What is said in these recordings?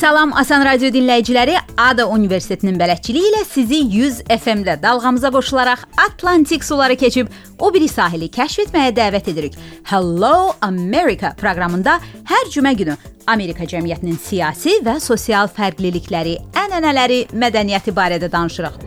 Salam Asan Radio dinləyiciləri, Ada Universitetinin bələdçiliyi ilə sizi 100 FM-də dalğamıza qoşularaq Atlantik suları keçib o biri sahili kəşf etməyə dəvət edirik. Hello America proqramında hər cümə günü Amerika cəmiyyətinin siyasi və sosial fərqlilikləri, ənənələri, mədəniyyəti barədə danışırıq.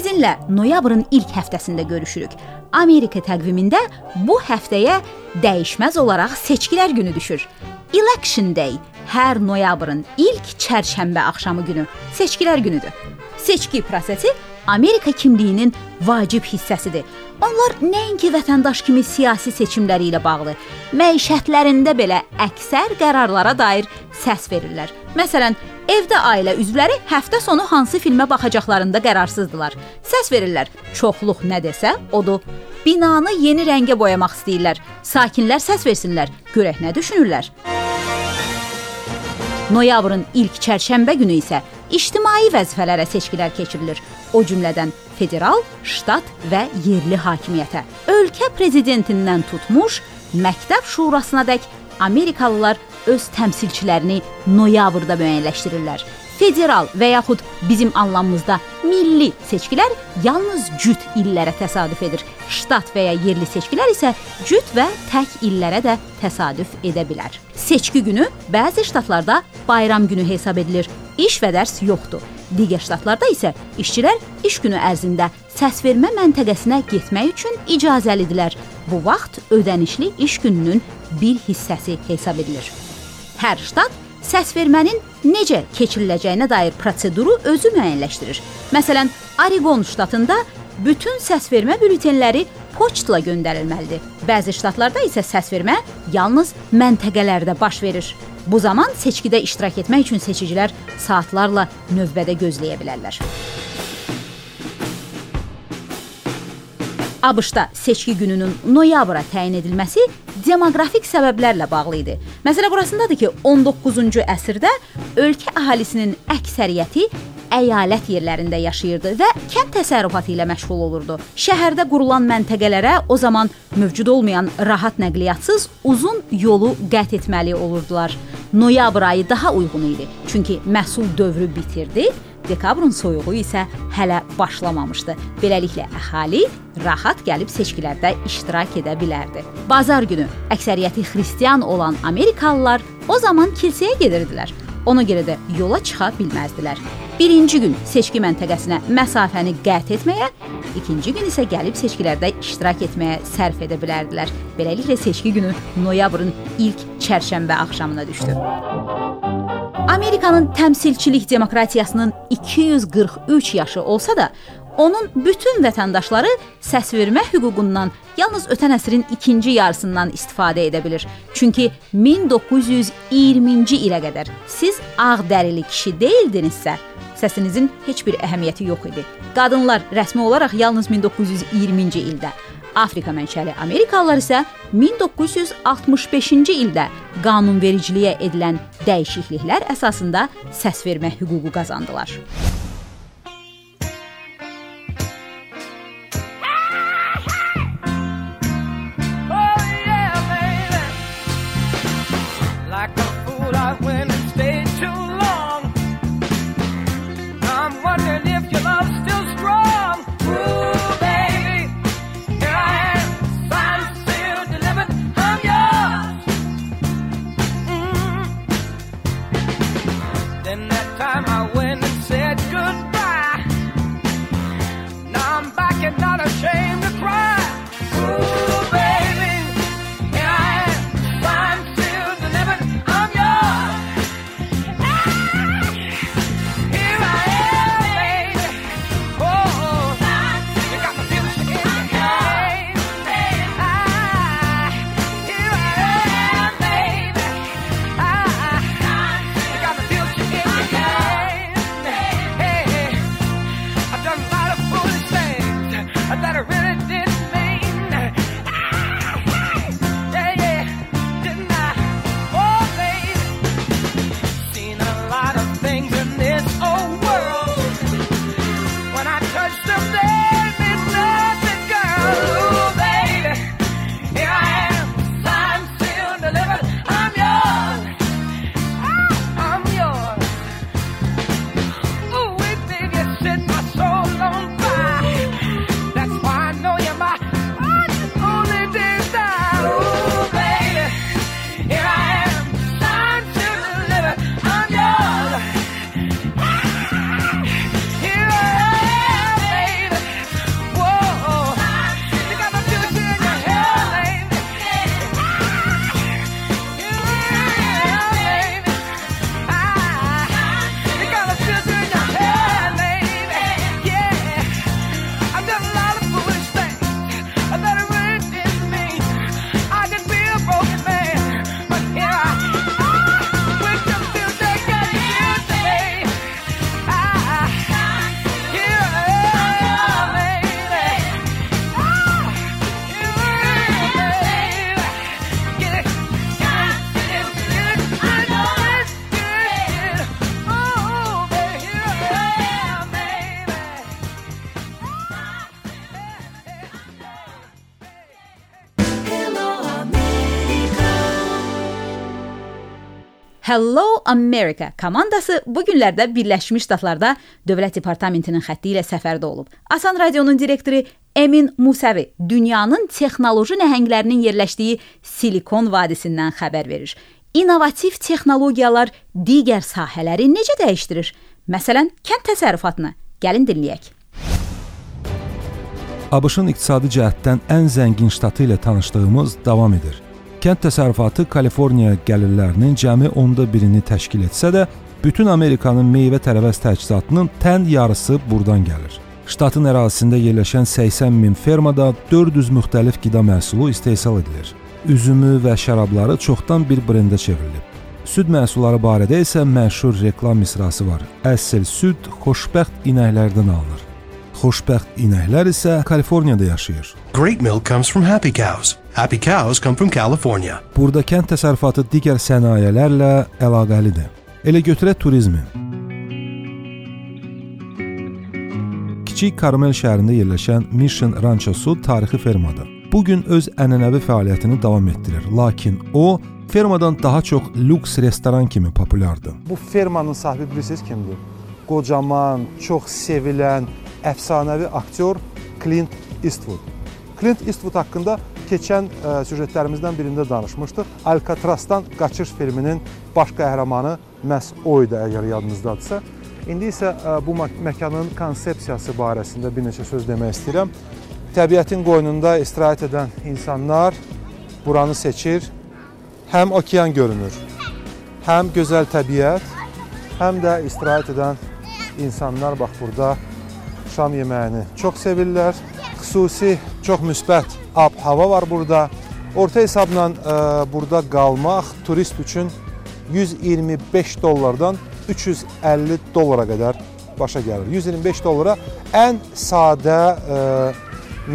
Sizinlə noyabrın ilk həftəsində görüşürük. Amerika təqvimində bu həftəyə dəyişməz olaraq seçkilər günü düşür. Election Day hər noyabrın ilk çərşənbə axşamı günü seçkilər günüdür. Seçki prosesi Amerika kimliyinin vacib hissəsidir. Onlar nəinki vətəndaş kimi siyasi seçimləri ilə bağlı, məişətlərində belə əksər qərarlara dair səs verirlər. Məsələn, evdə ailə üzvləri həftə sonu hansı filmə baxacaqlarında qərarsızdılar. Səs verirlər. Çoxluq nə desə, odur. Binanı yeni rəngə boyamaq istəyirlər. Sakinlər səs versinlər. Görək nə düşünürlər. Noyabrın ilk çərşənbə günü isə ictimai vəzifələrə seçkilər keçirilir. O cümlədən federal, ştat və yerli hakimiyyətə. Ölkə prezidentindən tutmuş məktəb şurasınadək Amerikalılar öz təmsilçilərini noyabrda müəyyənləşdirirlər. Federal və yaxud bizim anlamımızda milli seçkilər yalnız cüt illərə təsadüf edir. Ştat və ya yerli seçkilər isə cüt və tək illərə də təsadüf edə bilər. Seçki günü bəzi ştatlarda bayram günü hesab edilir. İş və dərs yoxdur. Digər ştatlarda isə işçilər iş günü ərzində səsvermə məntəqəsinə getmək üçün icazəlidirlər. Bu vaxt ödənişli iş gününün bir hissəsi hesab edilir. Hər ştat səsvermənin necə keçiriləcəyinə dair proseduru özü müəyyənləşdirir. Məsələn, Oregon ştatında bütün səsvermə bültenləri poçtla göndərilməlidir. Bəzi ştatlarda isə səsvermə yalnız məntəqələrdə baş verir. Bu zaman seçkidə iştirak etmək üçün seçicilər saatlarla növbədə gözləyə bilərlər. ABŞ-da seçki gününün noyabra təyin edilməsi demoqrafik səbəblərlə bağlı idi. Məsələ burasındadır ki, 19-cu əsrdə ölkə əhalisinin əksəriyyəti əyalət yerlərində yaşayırdı və kənd təsərrüfatı ilə məşğul olurdu. Şəhərdə qurulan məntəqələrə o zaman mövcud olmayan rahat nəqliyyatçısız uzun yolu qət etməli olurdular. Noyabr ayı daha uyğun idi, çünki məhsul dövrü bitirdi, dekabrın soyuğu isə hələ başlamamışdı. Beləliklə əhali rahat gəlib seçkilərdə iştirak edə bilərdi. Bazar günü əksəriyyəti xristian olan Amerikalılar o zaman kilsəyə gedirdilər. Ona görə də yola çıxa bilməzdilər. Birinci gün seçki məntəqəsinə məsafəni qət etməyə, ikinci gün isə gəlib seçkilərdə iştirak etməyə sərf edə bilərdilər. Beləliklə seçki günü noyabrın ilk çərşənbə axşamına düşdü. Amerikanın təmsilçilik demokratiyasının 243 yaşı olsa da, onun bütün vətəndaşları səsvermə hüququndan yalnız ötən əsrin ikinci yarısından istifadə edə bilir. Çünki 1920-ci ilə qədər siz ağdərili kişi deyildinizsə, səsinizin heç bir əhəmiyyəti yox idi. Qadınlar rəsmi olaraq yalnız 1920-ci ildə Afrika mənşəli Amerikalılar isə 1965-ci ildə qanunvericiliyə edilən dəyişikliklər əsasında səsvermə hüququ qazandılar. Hello America komandası bu günlərdə Birləşmiş Ştatlarda Dövlət Departamentinin xətti ilə səfərdə olub. Asan Radionun direktoru Emin Musavi dünyanın texnoloji nəhənglərinin yerləşdiyi Silikon vadisindən xəbər verir. İnnovativ texnologiyalar digər sahələri necə dəyişdirir? Məsələn, kənd təsərrüfatını. Gəlin dinləyək. ABŞ-ın iqtisadi cəhətdən ən zəngin ştatı ilə tanışdığımız davam edir. Kənd təsərrüfatı Kaliforniya gəlirlərinin cəmi onda birini təşkil etsə də, bütün Amerikanın meyvə-tərəvəz təchizatının tən yarısı burdan gəlir. Ştatın ərazisində yerləşən 80 min fermada 400 müxtəlif qida məhsulu istehsal edilir. Üzümü və şərabları çoxdan bir brendə çevrilib. Süd məhsulları barədə isə məşhur reklam misrası var. Əsl süd xoşbəxt inəklərdən alınır. Xoşbəxt inəklər isə Kaliforniyada yaşayır. Great milk comes from happy cows. Happy cows come from California. Burada kənd təsərrüfatı digər sənayelərlə əlaqəlidir. Elə götürək turizmi. Kiçik Karmel şəhərində yerləşən Mission Ranchosu tarixi fermadır. Bu gün öz ənənəvi fəaliyyətini davam etdirir, lakin o fermadan daha çox lüks restoran kimi populyardır. Bu fermanın sahibi bilirsiniz kimdir? Qocaman, çox sevilən, əfsanəvi aktyor Clint Eastwood. Clint Eastwood haqqında keçən ə, süjetlərimizdən birində danışmışdıq. Alcatrazdan Qaçış filminin baş qəhrəmanı məhz o idi, əgər yadınızdadırsa. İndi isə ə, bu məkanın konsepsiyası barəsində bir neçə söz demək istəyirəm. Təbiətin qoynunda istirahət edən insanlar buranı seçir. Həm okean görünür, həm gözəl təbiət, həm də istirahət edən insanlar bax burada şam yeməyini çox sevirlər. Xüsusi çox müsbət ab-hava var burada. Orta hesabla ə, burada qalmaq turist üçün 125 dollardan 350 dollara qədər başa gəlir. 125 dollara ən sadə ə,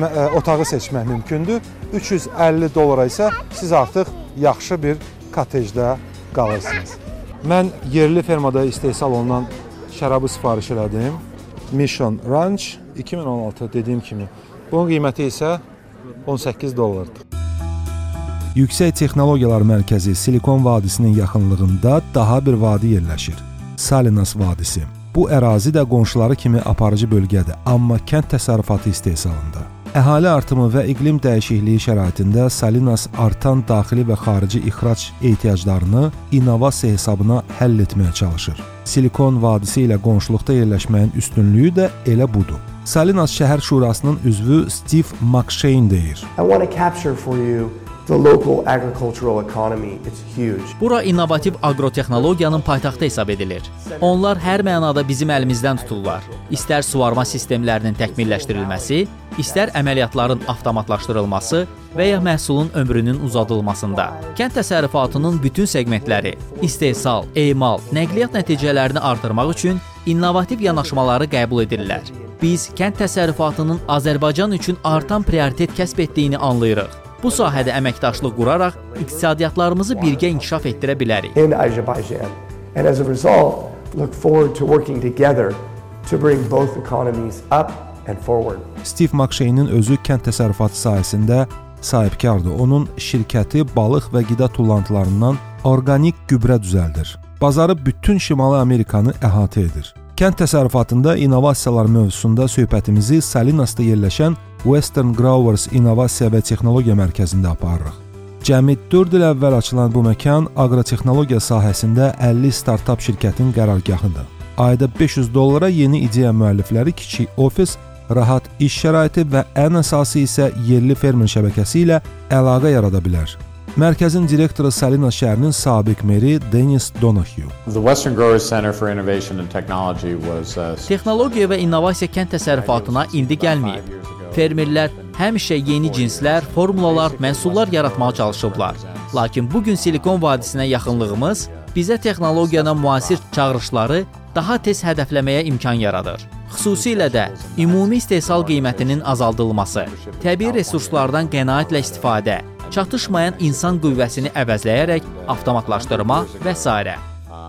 ə, otağı seçmək mümkündür. 350 dollara isə siz artıq yaxşı bir kotejdə qalırsınız. Mən yerli fermada istehsal olunan şərabı sifariş elədim. Mission Ranch 2016 dediyim kimi. Bunun qiyməti isə 18 dollardır. Yüksək Texnologiyalar Mərkəzi Silikon vadisinin yaxınlığında daha bir vadi yerləşir. Salinas vadisi. Bu ərazi də qonşuları kimi aparıcı bölgədir, amma kənd təsərrüfatı istehsalında. Əhali artımı və iqlim dəyişikliyi şəraitində Salinas artan daxili və xarici ixrac ehtiyaclarını innovasiya hesabına həll etməyə çalışır. Silikon vadisi ilə qonşuluqda yerləşməyin üstünlüyü də elə budur. Salinas şəhər şurasının üzvü Steve McShane deyir. I want to capture for you the local agricultural economy. It's huge. Bura innovativ agrotexnologiyanın paytaxtı hesab edilir. Onlar hər mənada bizim əlimizdən tuturlar. İstər suvarma sistemlərinin təkmilləşdirilməsi, istər əməliyyatların avtomatlaşdırılması və ya məhsulun ömrünün uzadılmasında. Kənd təsərrüfatının bütün seqmentləri, istehsal, emal, nəqliyyat nəticələrini artırmaq üçün innovativ yanaşmaları qəbul edirlər. Biz kənd təsərrüfatının Azərbaycan üçün artan prioritet kəsb etdiyini anlayırıq. Bu sahədə əməkdaşlıq quraraq iqtisadiyyatlarımızı birgə inkişaf etdirə bilərik. in Azerbaijan. And as a result, look forward to working together to bring both economies up and forward. Steve McShane'in özü kənd təsərrüfatı sahəsində sahibkardır. Onun şirkəti balıq və qida tullantılarından orqanik gübrə düzəldir. Bazarı bütün Şimali Amerikanı əhatə edir. Kənd təsərrüfatında innovasiyalar mövzusunda söhbətimizi Salinasda yerləşən Western Growers İnnovasiya və Texnologiya Mərkəzində aparırıq. Cəmi 4 il əvvəl açılan bu məkan aqrotexnologiya sahəsində 50 startap şirkətin qərargahıdır. Ayda 500 dollara yeni ideya müəllifləri kiçik ofis, rahat iş şəraiti və ən əsası isə yerli fermer şəbəkəsi ilə əlaqə yarada bilər. Mərkəzin direktoru Salinas şəhərinin sabiq meri Dennis Donahue. The Western Growers Center for Innovation and Technology was uh, Texnologiya və innovasiya kənd təsərrüfatına indi gəlməyib. Fermerlər həmişə yeni cinslər, formulalar, məhsullar yaratmağa çalışıblar. Lakin bu gün Silikon vadisinə yaxınlığımız bizə texnologiyanın müasir çağırışları daha tez hədəfləməyə imkan yaradır. Xüsusilə də ümumi istehsal qiymətinin azaldılması, təbii resurslardan qənaətlə istifadə, çatışmayan insan qüvvəsini əvəzləyərək avtomatlaşdırma və s.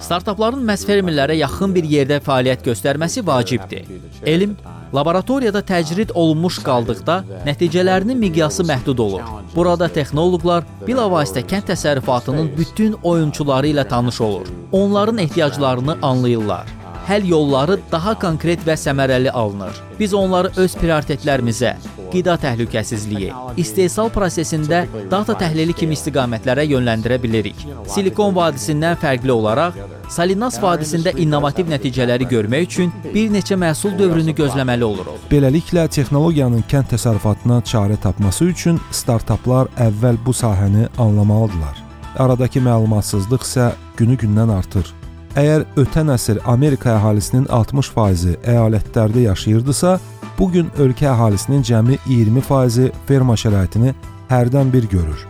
Startapların məhz fermerlərə yaxın bir yerdə fəaliyyət göstərməsi vacibdir. Elm Laboratoriyada təcrid olunmuş qaldıqda nəticələrinin miqyası məhdud olur. Burada texnoloqlar bilavasitə kənd təsərrüfatının bütün oyunçuları ilə tanış olur. Onların ehtiyaclarını anlayırlar həll yolları daha konkret və səmərəli alınır. Biz onları öz prioritetlərimizə, qida təhlükəsizliyi, istehsal prosesində data təhlili kimi istiqamətlərə yönləndirə bilirik. Silikon vadisindən fərqli olaraq Salinas vadisində innovativ nəticələri görmək üçün bir neçə məhsul dövrünü gözləməli oluruq. Beləliklə texnologiyanın kənd təsərrüfatına çarə tapması üçün startaplar əvvəl bu sahəni anlamalıdırlar. Aradakı məlumatsızlıq isə günü-gündən artır. Əgər ötən əsr Amerika əhalisinin 60%-i əyalətlərdə yaşayırdısa, bu gün ölkə əhalisinin cəmi 20%-i ferma şəraitini hərdən bir görür.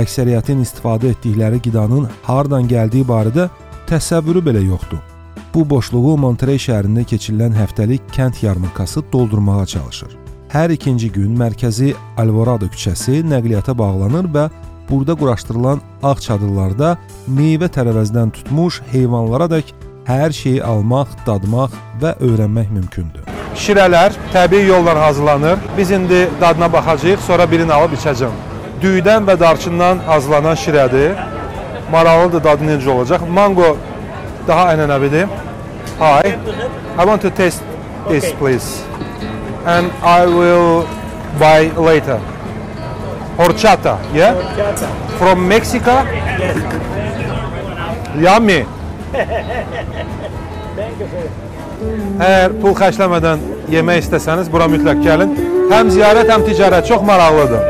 Əksəriyyətin istifadə etdikləri qidanın hardan gəldiyi barədə təsəvvürü belə yoxdur. Bu boşluğu Monterey şəhərində keçirilən həftəlik kənd yarmarkası doldurmağa çalışır. Hər ikinci gün mərkəzi Alvarado küçəsi nəqliyyata bağlanır və burada quraşdırılan ağ çadırlarda meyvə tərəvəzdən tutmuş heyvanlaradək hər şeyi almaq, dadmaq və öyrənmək mümkündür. Şirələr təbii yolla hazırlanır. Biz indi dadına baxacağıq, sonra birini alıb içəcəm. Düydən və darçından hazırlanan şirədir. Maraqlıdır dadı necə olacaq. Mango daha ənənəvidir. Hi. I want to taste this please. And I will buy later. Horchata, yeah? Horchata. From Mexico? Yes. Yummy. Thank you, sir. Əgər pul xərcləmədən yemək istəsəniz, bura mütləq gəlin. Həm ziyarət, həm ticarət çox maraqlıdır.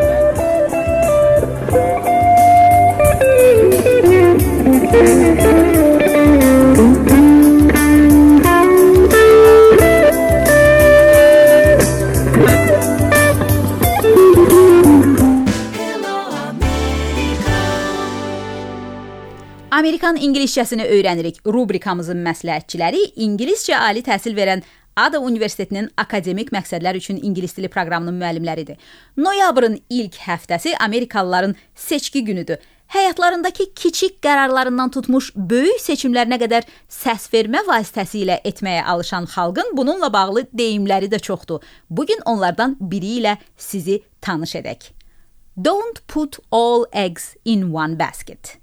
Amerikan ingiliscəsini öyrənirik. Rubrikamızın məsləhətçiləri ingiliscə ali təhsil verən Ada Universitetinin akademik məqsədlər üçün ingilis dili proqramının müəllimləridir. Noyabrın ilk həftəsi Amerikalıların seçki günüdür. Həyatlarındakı kiçik qərarlarından tutmuş böyük seçimlərinə qədər səs vermə vasitəsilə etməyə alışan xalqın bununla bağlı deyimləri də çoxdur. Bu gün onlardan biri ilə sizi tanış edək. Don't put all eggs in one basket.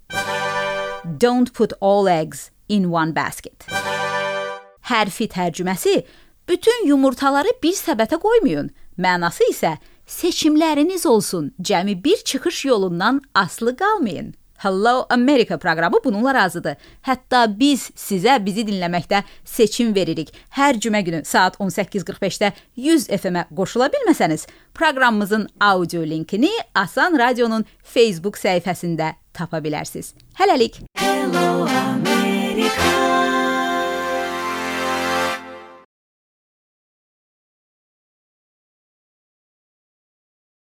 Don't put all eggs in one basket. Hərfi tərcüməsi bütün yumurtaları bir səbətə qoymayın. Mənası isə seçimləriniz olsun. Cəmi bir çıxış yolundan aslı qalmayın. Hello America proqramı bununla razıdır. Hətta biz sizə bizi dinləməkdə seçim veririk. Hər cümə günü saat 18:45-də 100 FM-ə qoşula bilməsəniz, proqramımızın audio linkini Asan Radionun Facebook səhifəsində tapa bilərsiniz. Hələlik. Hello America.